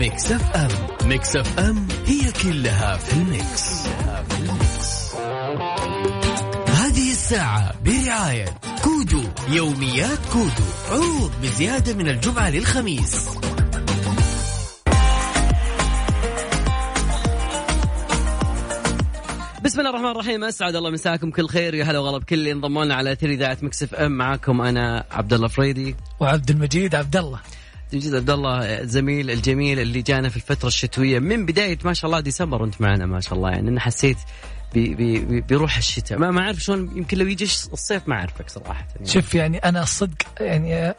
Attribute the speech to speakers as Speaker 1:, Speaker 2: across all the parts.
Speaker 1: Mix FM. Mix FM هي كلها في ال mix. هذه الساعة برعاية كودو يوميات كودو عروض بزيادة من الجمعة للخميس.
Speaker 2: بسم الله الرحمن الرحيم أسعد الله مساكم كل خير يا هلا وغلا بكل. اللي انضموا لنا على اثير اذاعه Mix FM معاكم أنا عبد الله فريدي.
Speaker 3: وعبد المجيد عبد الله.
Speaker 2: جديد عبد الله الزميل الجميل اللي جانا في الفترة الشتوية. من بداية ما شاء الله ديسمبر وانت معنا ما شاء الله. يعني أنا حسيت بي بي بيروح الشتاء. ما ما أعرف شلون يمكن لو يجي الصيف ما أعرفك صراحة. يعني.
Speaker 3: شوف يعني أنا الصدق يعني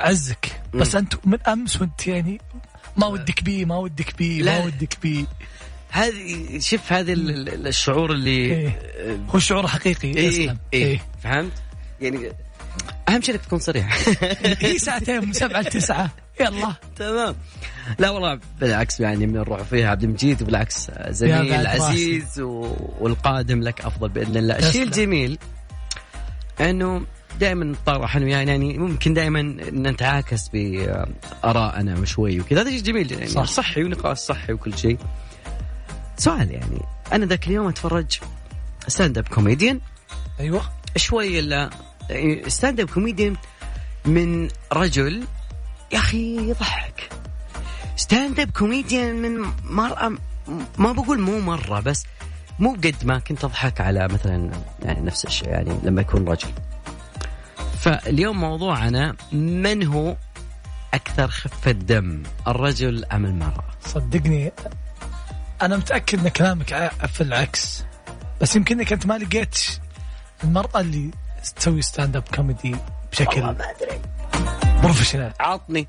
Speaker 3: أعزك. بس أنت من أمس وأنت يعني ما ودك بيه ما ودك بيه ما ودك بيه
Speaker 2: هذه شوف هذا الشعور اللي
Speaker 3: إيه. هو شعور حقيقي
Speaker 2: إيه إيه, إيه. فهمت؟ يعني أهم شيء إنك تكون صريح.
Speaker 3: هي ساعتين من سبعة لتسعه يلا.
Speaker 2: تمام. لا والله بالعكس يعني من نروح فيها. عبد المجيد وبالعكس زميل عزيز والقادم لك أفضل بإذن الله. الشيء الجميل إنه دائما نطرح إنه يعني, يعني ممكن دائما نتعاكس بآرائنا شوي وكذا. هذا شيء جميل. يعني صح. صحي ونقاش صحي وكل شيء. سؤال يعني أنا ذاك اليوم أتفرج stand-up comedian
Speaker 3: أيوه.
Speaker 2: شوي إلا stand-up comedian من رجل يا أخي يضحك. stand-up comedian من مرأة ما بقول مو مرة بس مو قد ما كنت أضحك على مثلا يعني نفس الشيء يعني لما يكون رجل. فاليوم موضوعنا من هو أكثر خفة دم الرجل أم المرأة؟
Speaker 3: صدقني أنا متأكد إن كلامك في العكس بس يمكنك أنت ما لقيت المرأة اللي تسوي stand-up comedy بشكل
Speaker 2: ما أدري.
Speaker 3: professional
Speaker 2: عطني.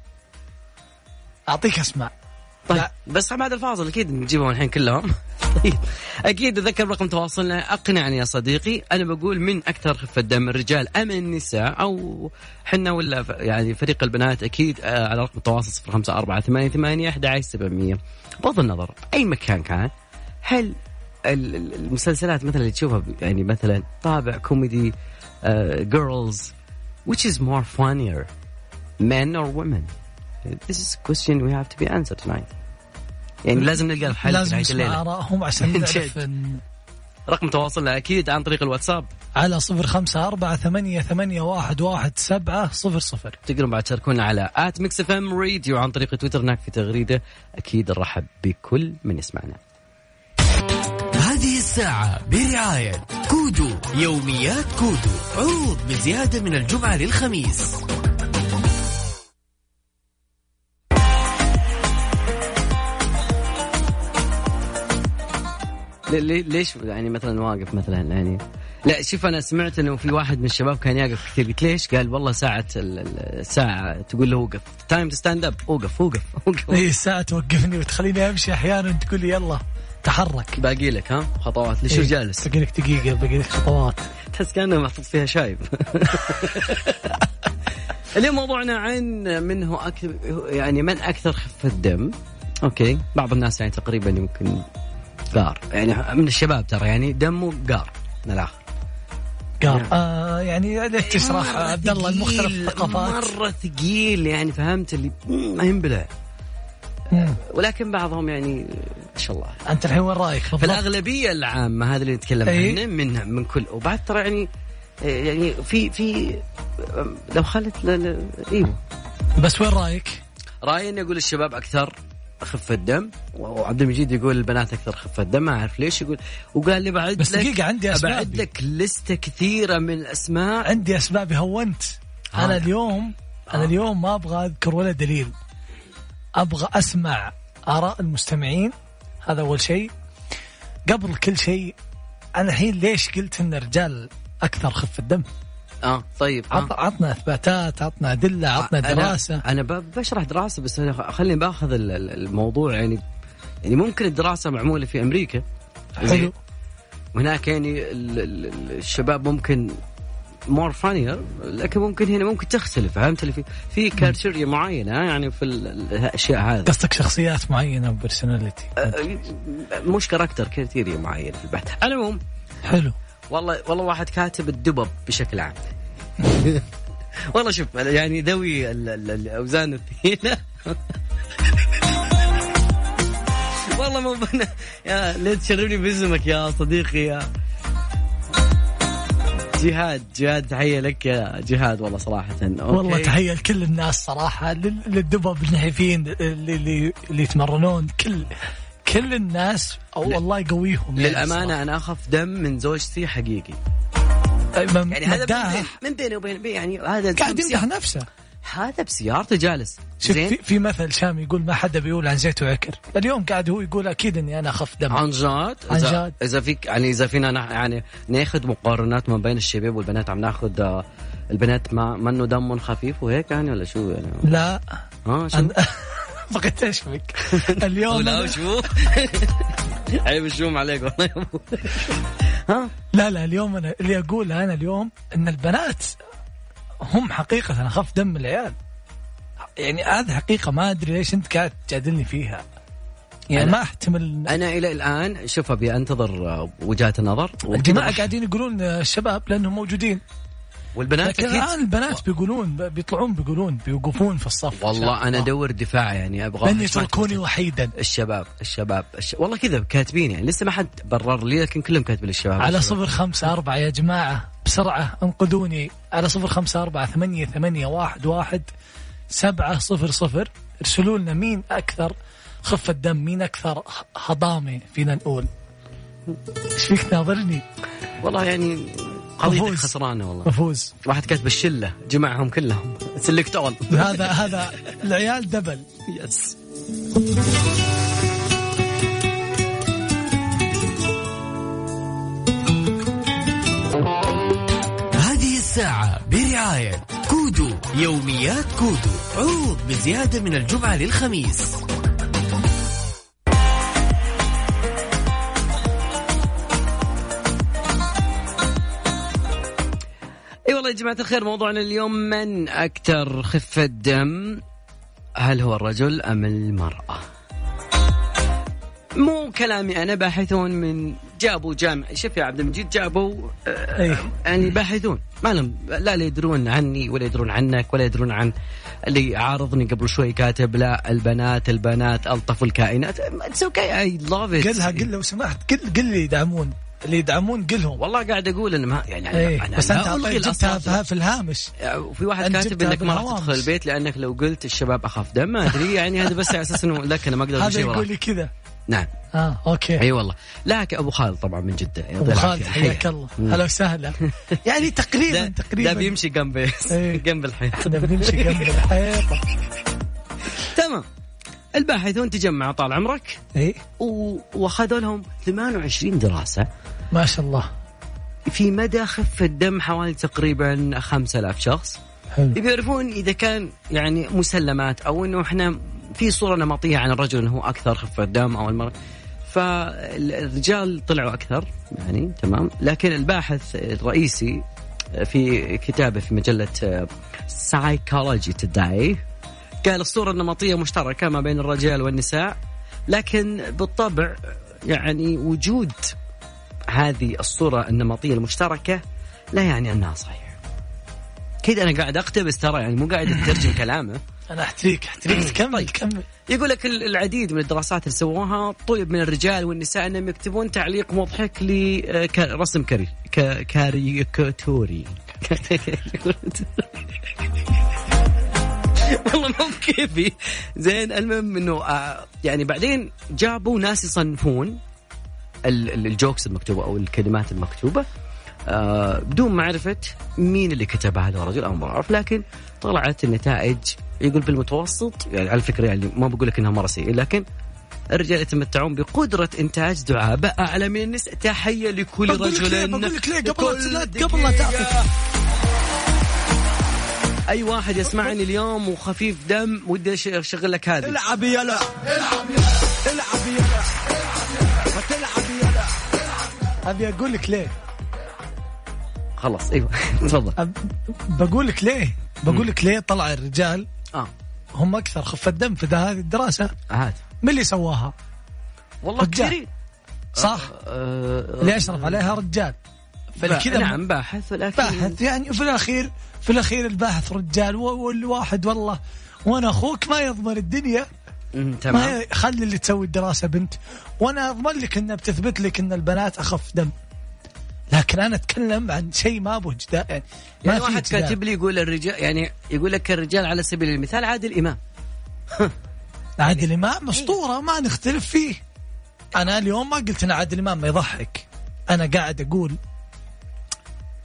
Speaker 3: أعطيك أسماء.
Speaker 2: طيب. لا. بس بعد الفاصل أكيد نجيبهم الحين كلهم. طيب. أكيد ذكر رقم تواصلنا. أقنعني يا صديقي. أنا بقول من أكثر خفه دم الرجال أم النساء أو حنا ولا يعني فريق البنات أكيد آه، على رقم التواصل 05 4 8 8 11 700 بغض النظر أي مكان كان هل المسلسلات مثلا اللي تشوفها يعني مثلا طابع كوميدي uh, which is more funnier men or women? This is a question we have to be answered tonight. يعني لازم نلقى الحل
Speaker 3: لازم نسمع آرائهم عشان نعرف
Speaker 2: رقم تواصلنا أكيد عن طريق الواتساب.
Speaker 3: على صفر خمسة أربعة ثمانية, ثمانية واحد, واحد سبعة صفر صفر.
Speaker 2: تقدرون بعد تشاركونا على at Mix FM Radio عن طريق تويتر. هناك في تغريدة. أكيد نرحب بكل من يسمعنا.
Speaker 1: الساعة برعاية كودو يوميات كودو عروض بزيادة من الجمعة للخميس.
Speaker 2: ليش يعني مثلا واقف مثلا يعني؟ لا شوف أنا سمعت إنه في واحد من الشباب كان يقف كثير. قلت ليش؟ قال والله ساعة الساعة تقول له وقف. time to stand up اوقف اوقف اوقف
Speaker 3: اي الساعة توقفني وتخليني أمشي أحيانا تقول لي يلا. تحرك.
Speaker 2: باقي لك ها؟ خطوات. ليش
Speaker 3: إيه.
Speaker 2: جالس؟
Speaker 3: باقي لك دقيقة باقي لك خطوات.
Speaker 2: تحس كأنه محطوط فيها شايب. اليوم موضوعنا عن من هو أكثر يعني من أكثر خفة دم أوكي؟ بعض الناس يعني تقريبا يمكن قار. يعني من الشباب ترى يعني دمه قار من الآخر.
Speaker 3: قار. يعني. آه يعني ليش تشرح؟ عبد الله المختلف الثقافات.
Speaker 2: مرة ثقيل يعني فهمت اللي ما ينبلع ولكن بعضهم يعني ما شاء الله
Speaker 3: أنت الحين وين رأيك؟
Speaker 2: في الأغلبية العامة هذا اللي نتكلم أيه؟ عنه من من كل وبعد ترى يعني يعني في في لو خلت أيوه
Speaker 3: بس وين رأيك؟
Speaker 2: رأيي إني أقول الشباب أكثر خفة دم وعبد المجيد يقول البنات أكثر خفة دم ما أعرف ليش يقول وقال لي بعد
Speaker 3: بس دقيقة عندي أسباب
Speaker 2: بعد لك لستة كثيرة من الأسماء
Speaker 3: عندي اسبابي هونت آه. أنا اليوم أنا آه. اليوم ما أبغى أذكر ولا دليل أبغى أسمع آراء المستمعين. هذا أول شيء. قبل كل شيء أنا الحين ليش قلت إن الرجال أكثر خفة دم
Speaker 2: آه طيب
Speaker 3: آه. عطنا إثباتات عطنا أدلة عطنا دراسة.
Speaker 2: أنا, أنا بشرح دراسة بس أنا خليني بأخذ الموضوع يعني يعني ممكن الدراسة معمولة في أمريكا.
Speaker 3: حلو.
Speaker 2: وهناك يعني الشباب ممكن more funnier لكن ممكن هنا ممكن تختلف فهمت اللي في؟ في criteria معينة يعني في الأشياء هذه.
Speaker 3: قصدك شخصيات معينة و personality
Speaker 2: أه، مش character criteria معينه في البحث. على العموم
Speaker 3: حلو.
Speaker 2: والله والله واحد كاتب الدبب بشكل عام. والله شوف يعني ذوي ال- ال- الأوزان الثقيلة. والله مو بنا. يا ليه تشربني باسمك يا صديقي يا جهاد جهاد تحية لك يا جهاد والله صراحة. okay.
Speaker 3: والله تحية لكل الناس صراحة لل- للدبب النحيفين اللي, اللي, اللي يتمرنون كل كل الناس أو الله يقويهم يعني
Speaker 2: للأمانة أنا أخاف دم من زوجتي حقيقي.
Speaker 3: صراحة.
Speaker 2: يعني هذا من بيني وبين بي- يعني هذا
Speaker 3: قاعد يمدح نفسه.
Speaker 2: هذا بسيارته جالس.
Speaker 3: شوف
Speaker 2: زين؟
Speaker 3: في, في مثل شامي يقول ما حدا بيقول عن زيت وعكر. اليوم قاعد هو يقول أكيد إني أنا أخف دم.
Speaker 2: عن جد؟
Speaker 3: عن
Speaker 2: اذا
Speaker 3: جد.
Speaker 2: إذا فيك يعني إذا فينا يعني ناخذ مقارنات ما بين الشباب والبنات عم ناخذ آه، البنات ما منه دم خفيف وهيك يعني ولا شو يعني؟
Speaker 3: لا.
Speaker 2: ها شو؟
Speaker 3: بغيت اشفك اليوم أنا-
Speaker 2: شو؟ عيب الشوم عليك والله. ها
Speaker 3: لا لا اليوم أنا اللي أقوله أنا اليوم إن البنات هم حقيقة اخف دم العيال. يعني هذه حقيقة ما أدري ليش أنت قاعد تجادلني فيها. يعني
Speaker 2: أنا-
Speaker 3: ما أحتمل
Speaker 2: أنا إلى الآن شوف أبي أنتظر آه، وجهات النظر
Speaker 3: الجماعة
Speaker 2: وكذا
Speaker 3: قاعدين يقولون الشباب لأنهم موجودين.
Speaker 2: والبنات
Speaker 3: لكن الآن البنات بيقولون بيطلعون بيقولون بيوقفون في الصف.
Speaker 2: والله أنا
Speaker 3: دور
Speaker 2: أدور دفاع يعني أبغى
Speaker 3: لن يتركوني وحيدا.
Speaker 2: الشباب الشباب الش... والله كذا كاتبين يعني لسه ما حد برر لي لكن كلهم كاتبين الشباب.
Speaker 3: على
Speaker 2: الشباب.
Speaker 3: صفر خمسة أربعة يا جماعة. بسرعة انقذوني على صفر خمسة أربعة ثمانية ثمانية واحد واحد سبعة صفر صفر. ارسلوا لنا مين أكثر خفة دم مين أكثر هضامة فينا نقول. إيش فيك ناظرني
Speaker 2: والله يعني قضيتك. خسرانة والله.
Speaker 3: مفوز.
Speaker 2: واحد كاتب الشلة جمعهم كلهم. سلكت اول
Speaker 3: هذا هذا العيال دبل.
Speaker 1: yes برعاية كودو يوميات كودو. عروض بزيادة من الجمعة للخميس.
Speaker 2: أي والله يا جماعة الخير موضوعنا اليوم من أكثر خفه دم هل هو الرجل أم المرأة؟ مو كلامي أنا باحثون من جابوا جامع شوف يا عبد المجيد جابوا آه،
Speaker 3: إيه.
Speaker 2: يعني باحثون ما لهم لا لا يدرون عني ولا يدرون عنك ولا يدرون عن اللي عارضني قبل شوي كاتب لا البنات البنات ألطف الكائنات it's okay I love it
Speaker 3: قلها قل لو سمحت قل قل اللي يدعمون اللي يدعمون قلهم
Speaker 2: والله قاعد أقول إن ما يعني أنا-
Speaker 3: إيه
Speaker 2: أنا
Speaker 3: بس
Speaker 2: أنت
Speaker 3: جبتها. في- في الهامش
Speaker 2: وفي واحد
Speaker 3: أنت
Speaker 2: كاتب إنك ما راح. تدخل البيت لأنك لو قلت الشباب أخاف دم ما أدري يعني هذا بس على أساس إنه لك أنا ما أقدر
Speaker 3: هذا يقول. لي كذا
Speaker 2: نعم.
Speaker 3: آه أوكي.
Speaker 2: أي والله. لكن أبو خالد طبعا من
Speaker 3: جدة.
Speaker 2: أبو
Speaker 3: خالد. حياك الله. هلا وسهلا. يعني تقريبا
Speaker 2: ده,
Speaker 3: تقريبا.
Speaker 2: ده بيمشي جنب
Speaker 3: إيه.
Speaker 2: جنب الحيط
Speaker 3: إحنا بنمشي جنب الحيطة.
Speaker 2: تمام. الباحثون تجمعوا طال عمرك.
Speaker 3: اي
Speaker 2: وأخذوا لهم 28 دراسة.
Speaker 3: ما شاء الله.
Speaker 2: في مدى خفه دم حوالي تقريبا 5000 شخص.
Speaker 3: حلو.
Speaker 2: يبي يعرفون إذا كان يعني مسلمات أو إنه إحنا في صورة نمطيه عن الرجل إنه هو أكثر خفه دم أو المراه فالرجال طلعوا أكثر يعني تمام. لكن الباحث الرئيسي في كتابه في مجلة سايكولوجي توداي قال الصورة النمطية مشتركة ما بين الرجال والنساء لكن بالطبع يعني وجود هذه الصورة النمطية المشتركة لا يعني أنها صحيحة. كذا أنا قاعد أقتبس ترى يعني مو قاعد أترجم كلامه.
Speaker 3: أنا أحتريك أحتريك. تكمل كمل
Speaker 2: يقول لك ال- العديد من الدراسات اللي سووها طلب من الرجال والنساء أنهم يكتبون تعليق مضحك لرسم كاري ك- كاريكاتوري. والله مو بكيفي زين المهم إنه آه، يعني بعدين جابوا ناس يصنفون ال- ال- الجوكس المكتوبة أو الكلمات المكتوبة. آه بدون معرفة مين اللي كتبها هذا رجل أو امراه لكن طلعت النتائج يقول بالمتوسط يعني على فكرة يعني ما بقول لك إنها مرة سيئة لكن الرجال يتمتعون بقدرة إنتاج دعابة أعلى من النساء تحية لكل رجل
Speaker 3: بقول لك ليه؟ قبل قبل لا. تعطي
Speaker 2: أي واحد يسمعني اليوم وخفيف دم ودي أشغل لك هذه.
Speaker 3: العب يلا العب يلا العب يلا ما تلعب يلا أبي أقول لك ليه؟
Speaker 2: خلاص أيوه. تفضل.
Speaker 3: بقول لك ليه؟ بقول لك ليه طلع الرجال
Speaker 2: آه.
Speaker 3: هم أكثر خفه دم في هذه الدراسة؟
Speaker 2: هات
Speaker 3: من اللي سواها؟
Speaker 2: والله. كثيرين.
Speaker 3: صح؟
Speaker 2: آه،
Speaker 3: اللي اشرف عليها رجال؟ فلكذا
Speaker 2: نعم باحث ولكن
Speaker 3: باحث يعني وفي الأخير في الأخير الباحث رجال والواحد والله وأنا أخوك ما يضمن الدنيا.
Speaker 2: تمام
Speaker 3: ما خلي اللي تسوي الدراسة بنت. وأنا أضمن لك إنها بتثبت لك إن البنات أخف دم. لكن أنا أتكلم عن شيء ما أبو جدال يعني
Speaker 2: ما يعني واحد كاتب لي يقول الرجال يعني يقول لك الرجال على سبيل المثال عادل إمام.
Speaker 3: عادل إمام أسطورة ما نختلف فيه. أنا اليوم ما قلت إن عادل إمام ما يضحك. أنا قاعد أقول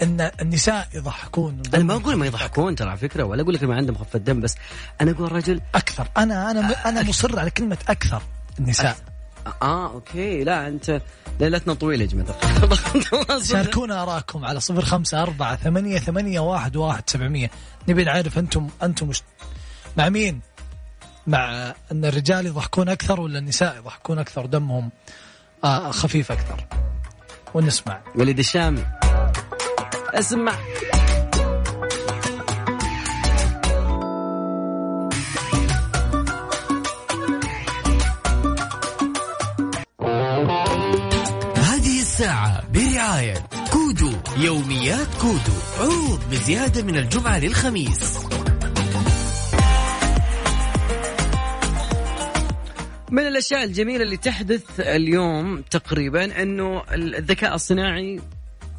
Speaker 3: إن النساء يضحكون.
Speaker 2: أنا ما أقول ما يضحكون ترى على فكرة ولا أقول لك ما عندهم خفة دم بس أنا أقول رجل
Speaker 3: أكثر. أنا أنا أنا مصر على كلمة أكثر النساء.
Speaker 2: آه أوكي. لا أنت ليلتنا طويلة يا جماعة.
Speaker 3: شاركونا آراءكم على صفر خمسة أربعة ثمانية ثمانية واحد واحد سبعمية. نبي نعرف أنتم أنتم مش مع مين؟ مع أن الرجال يضحكون أكثر ولا النساء يضحكون أكثر؟ دمهم آه خفيف أكثر. ونسمع.
Speaker 2: وليد الشامي. اسمع.
Speaker 1: يوميات كودو عروض بزيادة من الجمعة للخميس.
Speaker 2: من الأشياء الجميلة اللي تحدث اليوم تقريبا أنه الذكاء الصناعي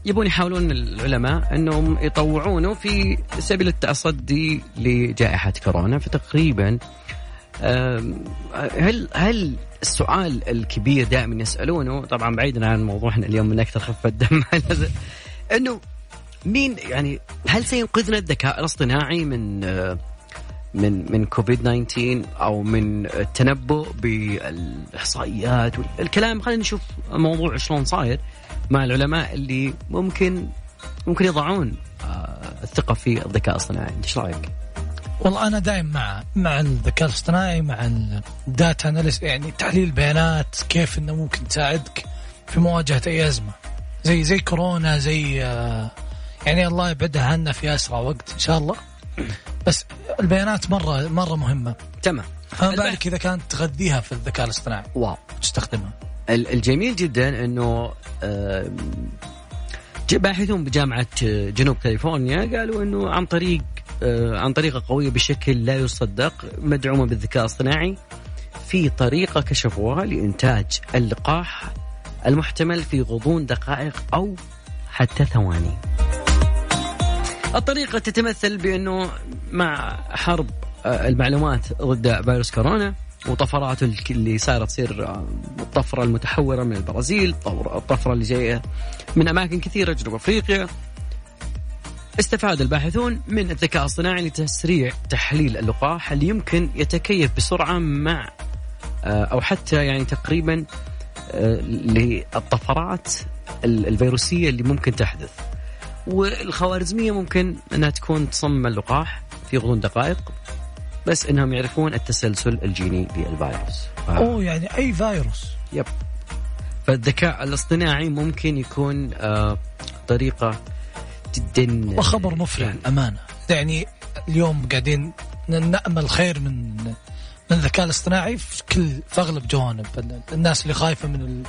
Speaker 2: يبون يحاولون العلماء أنهم يطوعونه في سبيل التصدي لجائحة كورونا. فتقريبا هل هل السؤال الكبير دائما يسألونه؟ طبعا بعيدا عن موضوعنا اليوم من أكثر خفة دم انه مين يعني هل سينقذنا الذكاء الاصطناعي من من من كوفيد 19 أو من التنبؤ بالإحصائيات الكلام؟ خلينا نشوف الموضوع شلون صاير مع العلماء اللي ممكن ممكن يضعون آه، الثقة في الذكاء الاصطناعي، إيش رأيك؟
Speaker 3: والله أنا دائم مع مع الذكاء الاصطناعي مع الداتا اناليس يعني تحليل البيانات كيف إنه ممكن تساعدك في مواجهة أي أزمة. زي زي كورونا زي آه، يعني الله يبعدها عنا في أسرع وقت إن شاء الله. بس البيانات مره مرة مهمة.
Speaker 2: تمام.
Speaker 3: فما بالك إذا كانت تغذيها في الذكاء الاصطناعي؟
Speaker 2: واو.
Speaker 3: تستخدمها.
Speaker 2: الجميل جدا إنه باحثون بجامعة جنوب كاليفورنيا قالوا إنه عن طريق آه، عن طريقة قوية بشكل لا يصدق مدعومة بالذكاء الاصطناعي في طريقة كشفوها لإنتاج اللقاح المحتمل في غضون دقائق أو حتى ثواني. الطريقة تتمثل بأنه مع حرب آه، المعلومات ضد فيروس كورونا وطفراته اللي صارت تصير آه، الطفرة المتحورة من البرازيل الطفرة اللي جاية من أماكن كثيرة جنوب أفريقيا استفاد الباحثون من الذكاء الصناعي لتسريع تحليل اللقاح اللي يمكن يتكيف بسرعة مع آه، أو حتى يعني تقريبا للطفرات الفيروسية اللي ممكن تحدث. والخوارزمية ممكن أنها تكون تصمم اللقاح في غضون دقائق بس إنهم يعرفون التسلسل الجيني للفيروس.
Speaker 3: ف... أوه يعني أي فيروس.
Speaker 2: يب. فالذكاء الاصطناعي ممكن يكون آه طريقة جدا
Speaker 3: وخبر مفرح يعني. أمانة. يعني اليوم قاعدين نأمل خير من من الذكاء الاصطناعي في كل في أغلب جوانب. الناس اللي خايفة من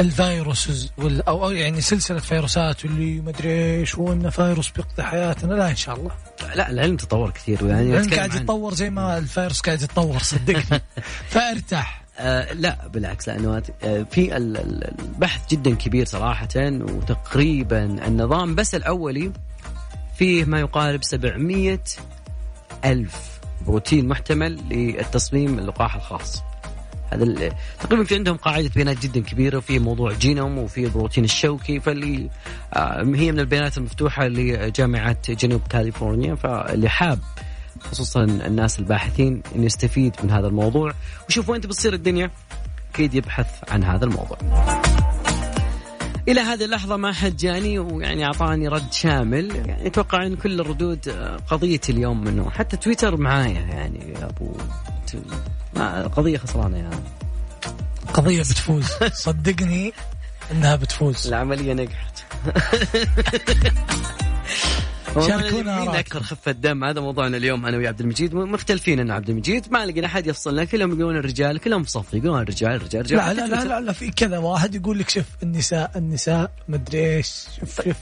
Speaker 3: الفيروس أو أو يعني سلسلة فيروسات واللي ما أدري إيش وانه فيروس بيقضي حياتنا. لا إن شاء الله.
Speaker 2: لا العلم تطور كثير. يعني
Speaker 3: العلم قاعد يتطور زي ما الفيروس قاعد يتطور صدقني. فأرتاح.
Speaker 2: آه لا بالعكس. لأنه آه، في البحث جدا كبير صراحة وتقريبا النظام بس الأولي فيه ما يقارب 700 ألف بروتين محتمل للتصميم اللقاح الخاص هذا تقريبا في عندهم قاعدة بيانات جدا كبيرة وفي موضوع جينوم وفي البروتين الشوكي فاللي آه، هي من البيانات المفتوحة لجامعة جنوب كاليفورنيا فاللي حاب خصوصا الناس الباحثين إن يستفيد من هذا الموضوع وشوف وين تبي تصير الدنيا أكيد يبحث عن هذا الموضوع. إلى هذه اللحظة ما حد جاني ويعني أعطاني رد شامل. يعني أتوقع إن كل الردود قضية اليوم منه. حتى تويتر معايا يعني يا أبو. ما قضية خسرانة يعني
Speaker 3: قضية بتفوز. صدقني إنها بتفوز.
Speaker 2: العملية نجحت.
Speaker 3: شاركونا
Speaker 2: مين أكثر خفه دم هذا موضوعنا اليوم أنا ويا عبد المجيد مختلفين أنا عبد المجيد. ما لقينا أحد يفصلنا كلهم يقولون الرجال كلهم في صف يقولون الرجال الرجال الرجال.
Speaker 3: لا لا لا, لا, لا في كذا واحد يقول لك شوف النساء النساء مدري إيش شوف شوف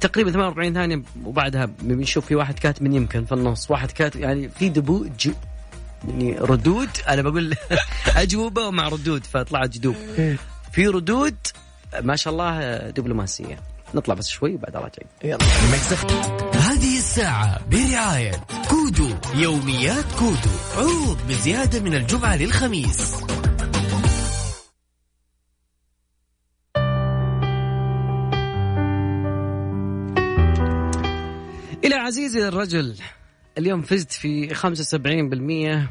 Speaker 2: تقريبا 48 ثانية وبعدها بنشوف في واحد كاتب من يمكن في النص واحد كاتب يعني في دبوج يعني ردود. أنا بقول أجوبة مع ردود فطلعت جدوب. في ردود ما شاء الله دبلوماسية. نطلع بس شوي وبعد راجعين
Speaker 3: يلا.
Speaker 1: هذه الساعة برعاية كودو يوميات كودو عروض بزيادة من الجمعة للخميس.
Speaker 2: إلى عزيزي الرجل اليوم فزت في 75%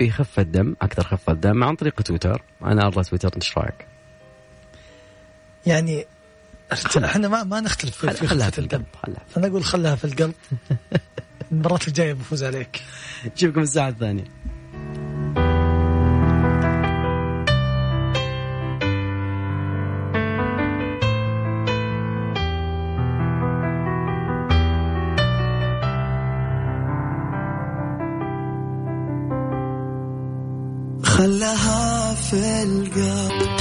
Speaker 2: بخفة دم أكثر خفة دم عن طريق تويتر. أنا أرضى تويتر إيش رأيك؟
Speaker 3: يعني إحنا ما ما نختلف في, في
Speaker 2: خلها في
Speaker 3: القلب
Speaker 2: خلها.
Speaker 3: أنا أقول خلها في القلب. المرات الجاية بفوز عليك.
Speaker 2: نشوفكم الساعة الثانية.
Speaker 4: خلها في القلب.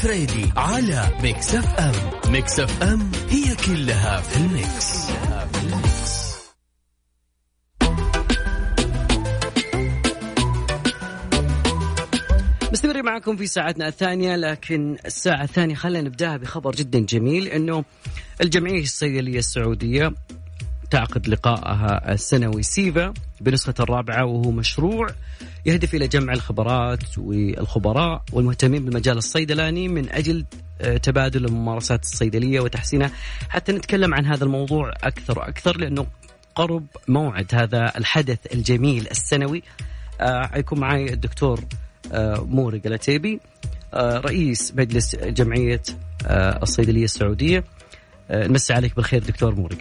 Speaker 1: الفريدي على Mix FM Mix FM هي كلها في ال Mix.
Speaker 2: مستمرين معكم في ساعتنا الثانية لكن الساعة الثانية خلينا نبدأها بخبر جدا جميل إنه الجمعية الصيدلية السعودية تعقد لقائها السنوي. SIPHA بنسخة الرابعة وهو مشروع يهدف إلى جمع الخبرات والخبراء والمهتمين بالمجال الصيدلاني من أجل آه، تبادل الممارسات الصيدلية وتحسينها. حتى نتكلم عن هذا الموضوع أكثر وأكثر لأنه قرب موعد هذا الحدث الجميل السنوي. آه، حيكون معي الدكتور آه، مورق العتيبي آه، رئيس مجلس جمعية آه، الصيدلية السعودية. آه، نمسي عليك بالخير دكتور مورق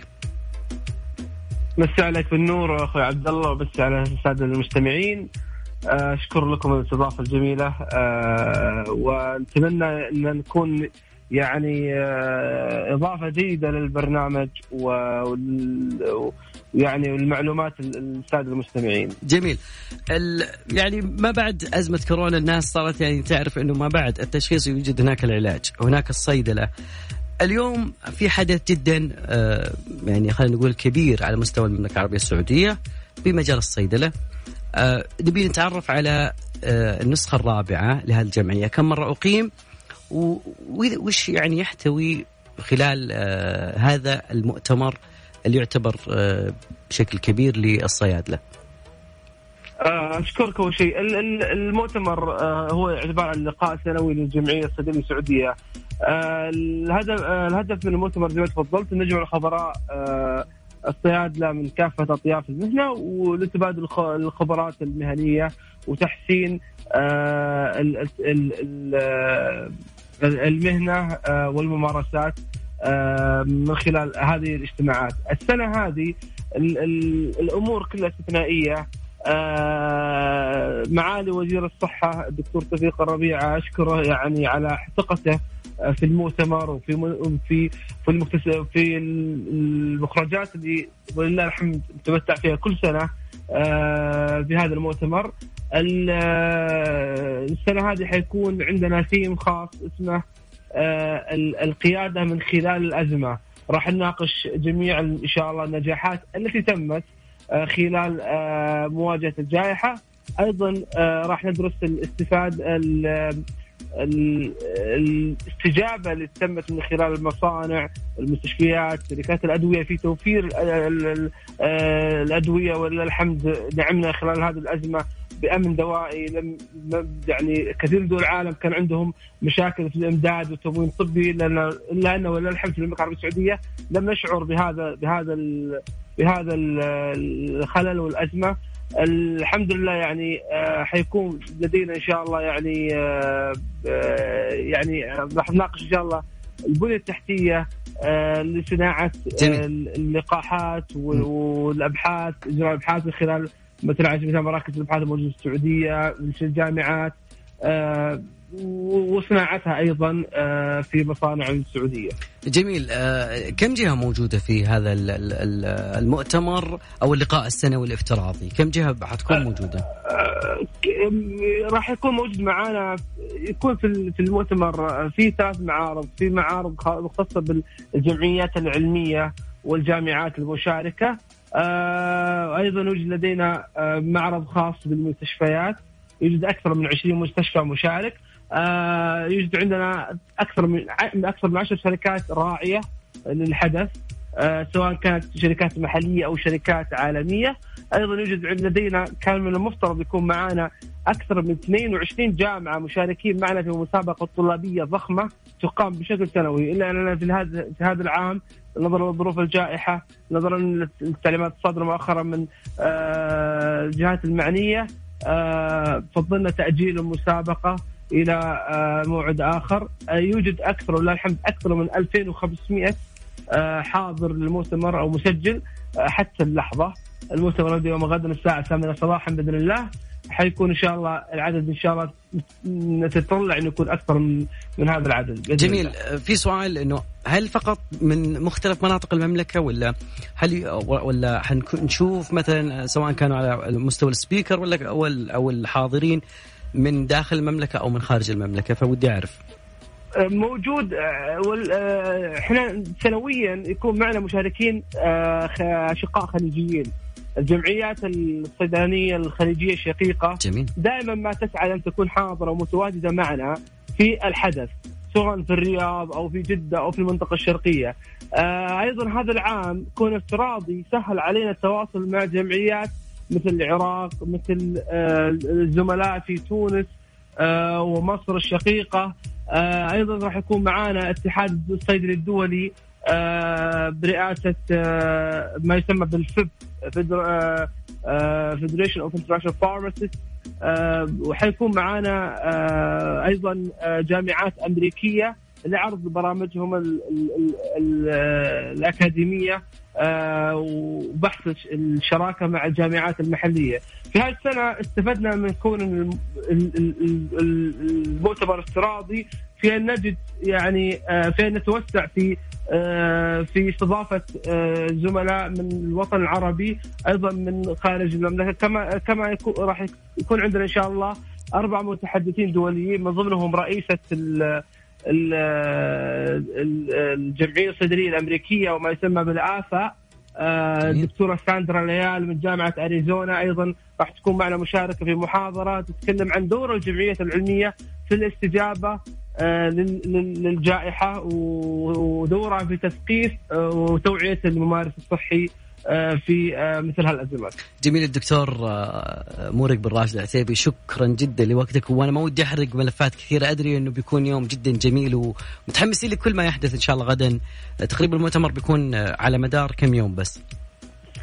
Speaker 5: مسي عليك بالنور أخوي عبد الله وبس على الساده المستمعين. آه، أشكر لكم الاستضافة الجميلة. آه، ونتمنى أن نكون يعني آه، إضافة جيدة للبرنامج وال- ويعني والمعلومات الساده المستمعين.
Speaker 2: جميل. ال... يعني ما بعد أزمة كورونا الناس صارت يعني تعرف أنه ما بعد التشخيص يوجد هناك العلاج هناك الصيدلة. اليوم في حدث جدا آه، يعني خلينا نقول كبير على مستوى المملكة العربية السعودية بمجال الصيدلة. آه، نبي نتعرف على آه، النسخة الرابعة لهذه الجمعية. كم مرة أقيم؟ و- وش يعني يحتوي خلال هذا المؤتمر اللي يعتبر بشكل كبير للصيادلة؟
Speaker 5: آه، أشكرك أول شيء ال- ال- المؤتمر آه، هو عباره عن لقاء سنوي للجمعية الصيدليه السعوديه. آه، الهدف آه، الهدف من المؤتمر زي ما تفضلت أن نجمع الخبراء آه، الصيادلة من كافة أطياف المهنة ولتبادل الخ- الخبرات المهنية وتحسين آه، ال- ال- ال- ال- آه، المهنة آه، والممارسات آه، من خلال هذه الاجتماعات. السنة هذه ال- ال- الأمور كلها استثنائية آه، معالي وزير الصحة الدكتور توفيق الربيع أشكره يعني على ثقته آه، في المؤتمر وفي في في في المخرجات اللي ولله الحمد نتمتع فيها كل سنة آه، بهذا المؤتمر. آه، السنة هذه حيكون عندنا ثيم خاص اسمه آه، ال- القيادة من خلال الأزمة. راح نناقش جميع إن شاء الله النجاحات التي تمت آه، خلال آه، مواجهة الجائحة. أيضا آه، راح ندرس الاستفاد ال- ال- الاستجابة اللي تمت من خلال المصانع المستشفيات شركات الأدوية في توفير ال- ال- ال- آه، الأدوية ولله الحمد نعمنا خلال هذه الأزمة. بأمن دوائي لم يعني كثير من دول العالم كان عندهم مشاكل في الإمداد والتموين الطبي لأن إلا أنه ولله الحمد في المملكة العربية السعودية لم نشعر بهذا بهذا ال- بهذا ال- الخلل والأزمة الحمد لله يعني آه، حيكون لدينا إن شاء الله يعني آه، آه، يعني آه، راح نناقش إن شاء الله البنية التحتية آه،
Speaker 2: لصناعة.
Speaker 5: آه، اللقاحات وال- والأبحاث إجراء الابحاث من خلال مثل على سبيل مراكز الابحاث الموجودة في السعودية في الجامعات آه، وصناعتها أيضا آه، في مصانع السعودية.
Speaker 2: جميل. آه، كم جهة موجودة في هذا ال- ال- ال- المؤتمر أو اللقاء السنوي الافتراضي؟ كم جهة حتكون موجودة؟
Speaker 5: ك- راح يكون موجود معنا يكون في ال- في المؤتمر في ثلاث معارض في معارض مختصة بالجمعيات العلمية والجامعات المشاركة. أيضا يوجد لدينا آه، معرض خاص بالمستشفيات. يوجد أكثر من 20 مستشفى مشارك. آه، يوجد عندنا أكثر من أكثر من 10 شركات راعية للحدث آه، سواء كانت شركات محلية أو شركات عالمية. أيضا يوجد لدينا كان من المفترض يكون معنا أكثر من 22 جامعة مشاركين معنا في مسابقة طلابية ضخمة تقام بشكل سنوي. إلا اننا في هذا في هذا العام نظرا لظروف الجائحة نظرا للتعليمات الصادره مؤخرا من آه، الجهات المعنية آه، فضلنا تأجيل المسابقة إلى آه، موعد آخر. يوجد أكثر ولله الحمد أكثر من 2500 آه، حاضر للمؤتمر أو مسجل حتى اللحظة. المؤتمر يوم غدا الساعة 8 صباحا بإذن الله. حيكون إن شاء الله العدد إن شاء الله نتطلع إنه يكون أكثر من من هذا العدد
Speaker 2: جميل
Speaker 5: الله.
Speaker 2: في سؤال إنه هل فقط من مختلف مناطق المملكة ولا هل ولا حنشوف مثلا سواء كانوا على مستوى السبيكر ولا أو أو الحاضرين من داخل المملكة أو من خارج المملكة؟ فودي أعرف.
Speaker 5: موجود آه، وال- آه، إحنا سنويا يكون معنا مشاركين أشقاء خليجيين. الجمعيات الصيدلانيه الخليجية الشقيقة
Speaker 2: جميل
Speaker 5: دائما ما تسعى أن تكون حاضرة ومتواجدة معنا في الحدث سواء في الرياض أو في جدة أو في المنطقة الشرقية. آه أيضا هذا العام كون افتراضي سهل علينا التواصل مع جمعيات مثل العراق مثل آه الزملاء في تونس آه ومصر الشقيقة آه أيضا راح يكون معنا اتحاد الصيدلي الدولي برئاسة آه ما يسمى بال FIP Federation of International Pharmacist وحيكون معنا آه أيضا آه جامعات أمريكية لعرض برامجهم ال ال ال ال الأكاديمية. آه وبحث الشراكة مع الجامعات المحلية. في هذه السنة استفدنا من كون الم- ال- ال- ال- ال- المؤتمر افتراضي في ان نجد يعني آه، في ان نتوسع في آه، في استضافة آه، زملاء من الوطن العربي أيضا من خارج المملكة كما كما راح يكون عندنا إن شاء الله أربع متحدثين دوليين من ضمنهم رئيسة الجمعية الصيدلية الأمريكية وما يسمى بالافا آه،. الدكتوره ساندرا ليال من جامعة أريزونا أيضا راح تكون معنا مشاركة في محاضرة تتكلم عن دور الجمعية العلمية في الاستجابة آه، لل- لل- للجائحة ودورها في تثقيف آه، وتوعية الممارس الصحي آه، في آه، مثل هالأزمات.
Speaker 2: جميل الدكتور آه، مورق بن راشد العتيبي شكرا جدا لوقتك. وأنا ما ودي أحرق ملفات كثيرة أدري إنه بيكون يوم جدا جميل ومتحمسين لكل ما يحدث إن شاء الله غدا. آه، تقريبا المؤتمر بيكون آه، على مدار كم يوم بس؟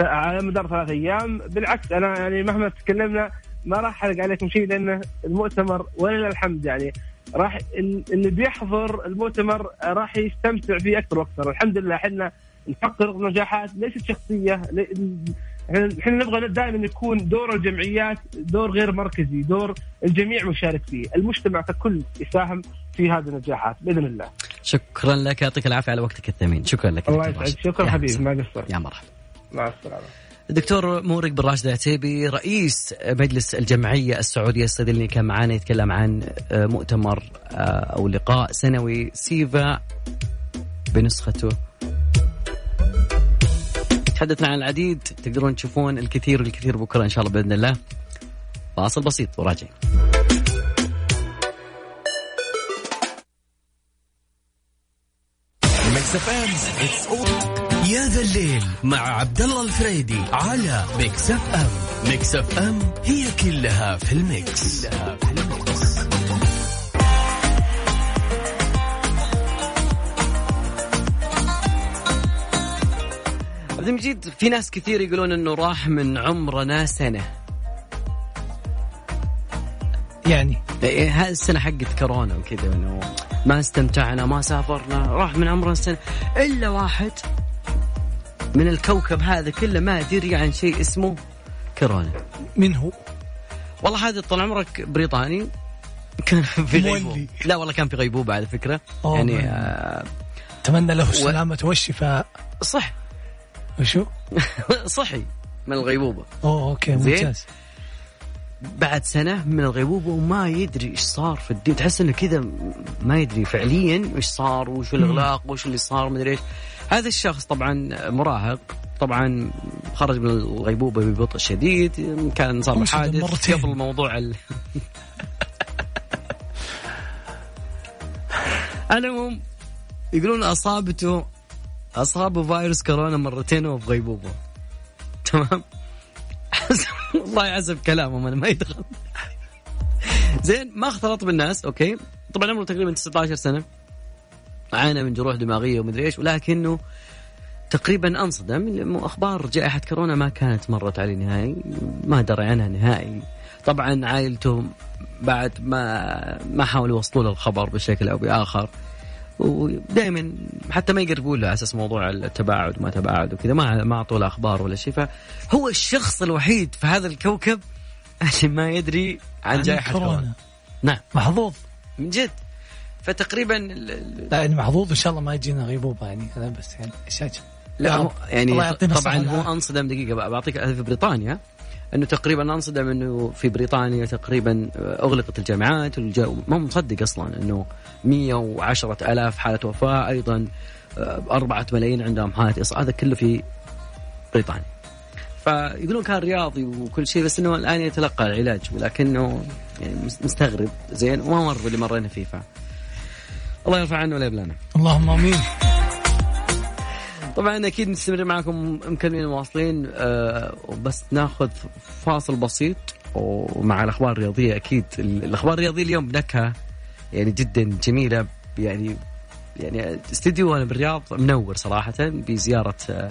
Speaker 5: على مدار ثلاث أيام. بالعكس أنا يعني مهما تكلمنا ما راح أحرق عليكم شيء لأن المؤتمر ولله الحمد يعني راح ال- اللي بيحضر المؤتمر راح يستمتع فيه أكثر وأكثر. الحمد لله إحنا نحقق نجاحات ليست شخصية إحنا نبغى دائما يكون دور الجمعيات دور غير مركزي دور الجميع مشارك فيه المجتمع ككل يساهم في هذه النجاحات بإذن الله.
Speaker 2: شكرا لك يعطيك العافية على وقتك الثمين. شكرا لك
Speaker 5: الله يسعدك. شكرا حبيبي. ما قصرت
Speaker 2: يا مرحبا.
Speaker 5: مع السلامة.
Speaker 2: الدكتور مورق بن راشد العتيبي رئيس مجلس الجمعية السعودية الصيدلية كان معنا يتكلم عن آه، مؤتمر آه، أو لقاء سنوي سيفا بنسخته. تحدثنا عن العديد تقدرون تشوفون الكثير والكثير بكرة إن شاء الله بإذن الله. فاصل بسيط وراجعين.
Speaker 1: يا ذا الليل مع عبد الله الفريدي على Mix FM Mix FM هي كلها في ال Mix, كلها في ال Mix.
Speaker 2: عبد المجيد في ناس كثير يقولون إنه راح من عمرنا سنة.
Speaker 3: يعني؟
Speaker 2: إيه، السنة حقت كورونا وكذا إنه ما استمتعنا ما سافرنا راح من عمرنا سنة. إلا واحد من الكوكب هذا كله ما دري عن شيء اسمه كورونا.
Speaker 3: من هو؟
Speaker 2: والله هذا طال عمرك بريطاني. كان في. غيبوبة. لا والله كان في غيبوبة على فكرة.
Speaker 3: أوه
Speaker 2: يعني. آه
Speaker 3: أتمنى له السلامة والشفاء.
Speaker 2: صح.
Speaker 3: وشو؟
Speaker 2: صحي من
Speaker 3: الغيبوبة أوه
Speaker 2: أوكي.
Speaker 3: ممتاز
Speaker 2: بعد سنة من الغيبوبة وما يدري إيش صار في الدين تحس إنه كذا ما يدري فعليا إيش صار وش الإغلاق وش اللي صار مدري إيش هذا الشخص طبعا مراهق طبعا خرج من الغيبوبة ببطء شديد كان صار حادث. قبل موضوع ال... العموم يقولون أصابته اصابه فيروس كورونا مرتين وهو في غيبوبة تمام؟ والله حسب كلامهم أنا ما يدخل. زين ما اختلط بالناس أوكي؟ طبعا عمره تقريبا 19 سنة. عانى من جروح دماغية ومدري إيش ولكنه تقريبا أنصدم. أخبار جائحة كورونا ما كانت مرت عليه نهائي ما درى عنها نهائي. طبعا عائلته بعد ما ما حاولوا يوصلوا له الخبر بشكل أو بآخر. ودائما حتى ما يقربوا له على أساس موضوع التباعد وما تباعد وكذا ما ما اعطوا له أخبار ولا شيء. فهو الشخص الوحيد في هذا الكوكب اللي ما يدري عن جائحة كورونا. نعم.
Speaker 3: محظوظ.
Speaker 2: من جد. فتقريبا
Speaker 3: لا يعني محظوظ إن شاء الله ما يجينا غيبوبة يعني أنا بس يعني شاشه
Speaker 2: لا. هو يعني
Speaker 3: الله
Speaker 2: طبعا هو. أنصدم دقيقة بقى بعطيك في بريطانيا أنه تقريبا أنصدم أنه في بريطانيا تقريبا أغلقت الجامعات. ما مصدق أصلا أنه 110 آلاف حالة وفاة أيضا آه، 4 ملايين عندهم حاله اصابه هذا كله في بريطانيا فيقولون كان رياضي وكل شيء بس إنه الآن يتلقى العلاج ولكنه يعني مس- مستغرب زين وما مر باللي مرينا فيه ف الله يرفع عنه ولا يبلانا
Speaker 3: اللهم آمين
Speaker 2: طبعا أكيد نستمر معكم مكملين مواصلين آه وبس ناخذ فاصل بسيط ومع الأخبار الرياضية أكيد ال- الأخبار الرياضية اليوم بنكهه يعني جدا جميلة يعني يعني استديو أنا بالرياض منور صراحة بزيارة آه،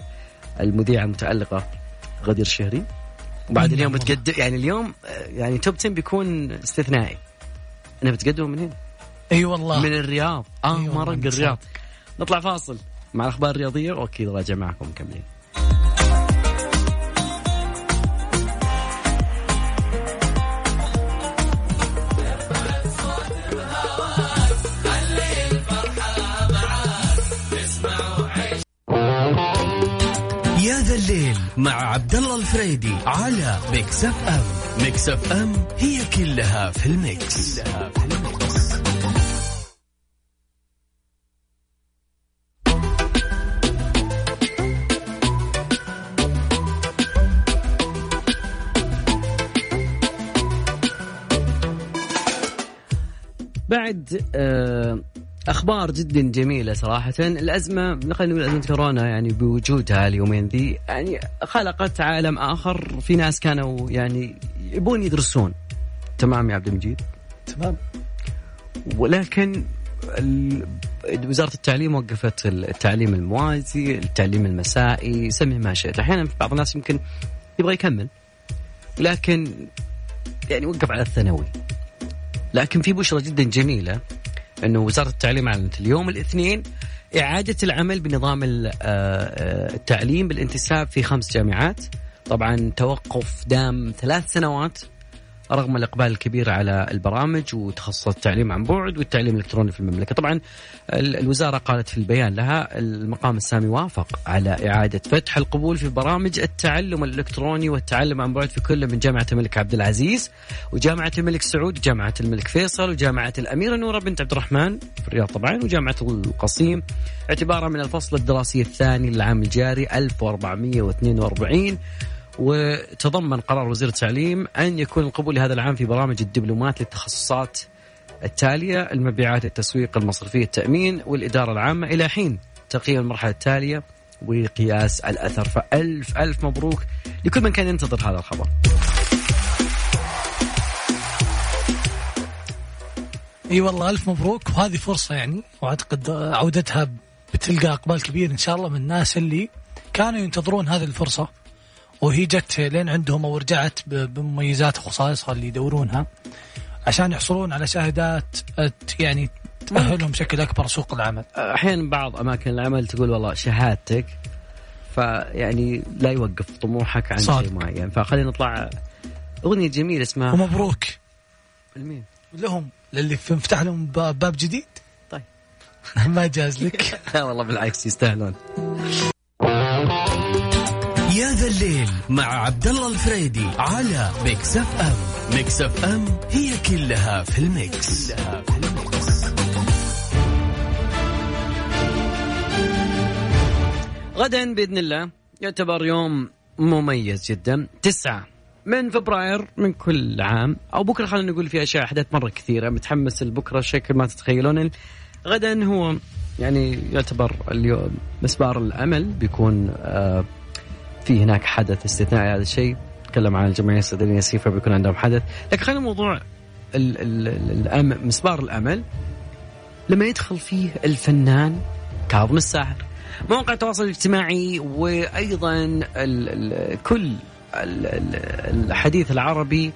Speaker 2: المذيعة المتألقة غدير الشهري. وبعد اليوم
Speaker 3: والله.
Speaker 2: بتقدم يعني اليوم آه، يعني توب 10 بيكون استثنائي. أنا بتقدم من هنا
Speaker 3: إي والله.
Speaker 2: من الرياض. آه
Speaker 3: أيوة
Speaker 2: ما
Speaker 3: والله،
Speaker 2: رق الرياض. نطلع فاصل. مع الأخبار الرياضية وأكيد راجع معكم مكملين
Speaker 1: الليل مع عبد الله الفريدي على Mix FM Mix FM هي كلها في ال Mix, كلها في ال Mix.
Speaker 2: بعد آه، أخبار جدا جميلة صراحة. الأزمة خلينا نقول أزمة كورونا يعني بوجودها اليومين ذي يعني خلقت عالم آخر. في ناس كانوا يعني يبون يدرسون. تمام يا عبد المجيد؟
Speaker 3: تمام.
Speaker 2: ولكن وزارة التعليم وقفت التعليم الموازي، التعليم المسائي، سمي ما شئت، أحيانا بعض الناس يمكن يبغى يكمل لكن يعني وقف على الثانوي. لكن في بشرة جدا جميلة إنه وزارة التعليم أعلنت اليوم الاثنين إعادة العمل بنظام آه، آه، التعليم بالانتساب في خمس جامعات. طبعا توقف دام ثلاث سنوات رغم الإقبال الكبير على البرامج وتخصصات التعليم عن بعد والتعليم الإلكتروني في المملكة، طبعا ال- الوزارة قالت في البيان لها المقام السامي وافق على إعادة فتح القبول في برامج التعلم الإلكتروني والتعلم عن بعد في كل من جامعة الملك عبد العزيز وجامعة الملك سعود وجامعه الملك فيصل وجامعة الاميره نورة بنت عبد الرحمن في الرياض طبعا وجامعة القصيم. اعتبارا من الفصل الدراسي الثاني للعام الجاري 1442 وتضمن قرار وزير التعليم أن يكون القبول لهذا العام في برامج الدبلومات للتخصصات التالية المبيعات التسويق المصرفية التأمين والإدارة العامة. إلى حين تقييم المرحلة التالية وقياس الأثر. فألف ألف مبروك لكل من كان ينتظر هذا الخبر.
Speaker 3: إي والله ألف مبروك. وهذه فرصة يعني وأعتقد عودتها بتلقى إقبال كبير إن شاء الله من الناس اللي كانوا ينتظرون هذه الفرصة. وهي جت لين عندهم أو رجعت بمميزات وخصائصها اللي يدورونها عشان يحصلون على شهادات يعني تأهلهم بشكل أكبر سوق العمل.
Speaker 2: أحيانا بعض أماكن العمل تقول والله شهادتك فيعني لا يوقف طموحك عن. شيء معين فخلينا نطلع أغنية جميلة اسمها
Speaker 3: ومبروك
Speaker 2: لمين؟
Speaker 3: لهم للي انفتح لهم باب جديد
Speaker 2: طيب.
Speaker 3: ما جاز لك
Speaker 2: لا والله بالعكس يستاهلون
Speaker 1: الليل مع عبد الله الفريدي على Mix FM. Mix FM هي كلها في ال Mix, كلها في ال Mix.
Speaker 2: غدا بإذن الله يعتبر يوم مميز جدا. تسعة من فبراير من كل عام. أو بكرة خلينا نقول في أشياء أحداث مرة كثيرة. متحمس لبكرة شكل ما تتخيلون. غدا هو يعني يعتبر اليوم مسبار الأمل. بيكون آه في هناك حدث استثنائي. هذا الشيء نتكلم عن الجمعية الصيدليه سيفا بيكون عندهم حدث. لكن خلينا موضوع مسبار الأمل. لما يدخل فيه الفنان كاظم الساحر مواقع التواصل الاجتماعي وأيضا ال ال كل ال ال الحديث العربي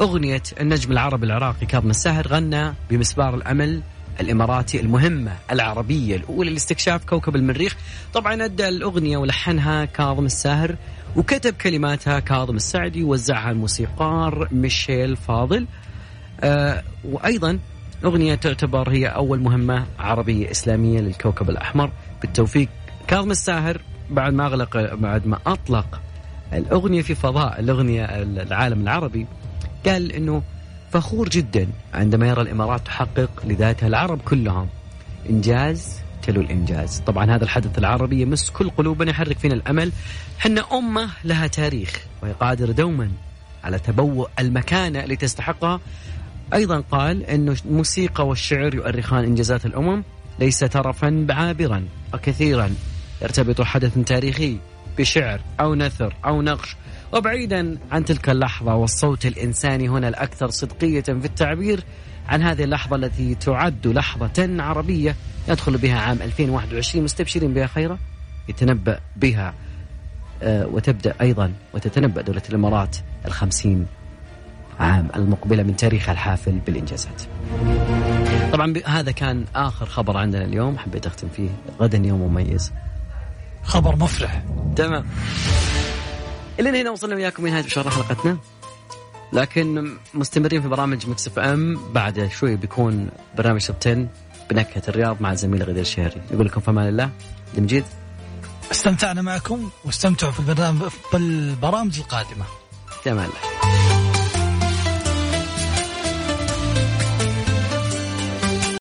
Speaker 2: أغنية النجم العربي العراقي كاظم الساهر غنى بمسبار الأمل. الإماراتي المهمة العربية الأولى لاستكشاف كوكب المريخ. طبعا أدى الأغنية ولحنها كاظم الساهر وكتب كلماتها كاظم السعدي ووزعها الموسيقار ميشيل فاضل. آه وأيضا أغنية تعتبر هي أول مهمة عربية إسلامية للكوكب الأحمر. بالتوفيق. كاظم الساهر بعد ما أغلق بعد ما أطلق الأغنية في فضاء الأغنية العالم العربي قال إنه فخور جدا عندما يرى الإمارات تحقق لذاتها العرب كلهم. إنجاز تلو الإنجاز. طبعا هذا الحدث العربي يمس كل قلوبنا يحرك فينا الأمل. حنا أمة لها تاريخ وهي قادره دوما على تبوء المكانه اللي تستحقها أيضا قال انه الموسيقى والشعر يؤرخان إنجازات الأمم. ليس ترفا عابرا وكثيرا يرتبط حدث تاريخي بشعر أو نثر أو نقش. وبعيدا عن تلك اللحظة والصوت الإنساني هنا الأكثر صدقية في التعبير عن هذه اللحظة التي تعد لحظة عربية يدخل بها عام 2021 مستبشرين بها خيرا يتنبأ بها آه، وتبدأ أيضا وتتنبأ دولة الإمارات الخمسين عام المقبلة من تاريخها الحافل بالإنجازات. طبعا هذا كان آخر خبر عندنا اليوم. حبيت أختم فيه غدا يوم مميز.
Speaker 3: خبر مفرح.
Speaker 2: تمام. إلى هنا وصلنا وياكم لنهاية مشوار حلقتنا. لكن مستمرين في برامج Mix FM. بعد شوي بيكون برنامج Top 10 بنكهة الرياض مع الزميل غدير الشهري. يقول لكم في أمان الله دمجيد
Speaker 3: استمتعنا معكم واستمتعوا في البرنامج بالبرامج
Speaker 2: القادمة. الله.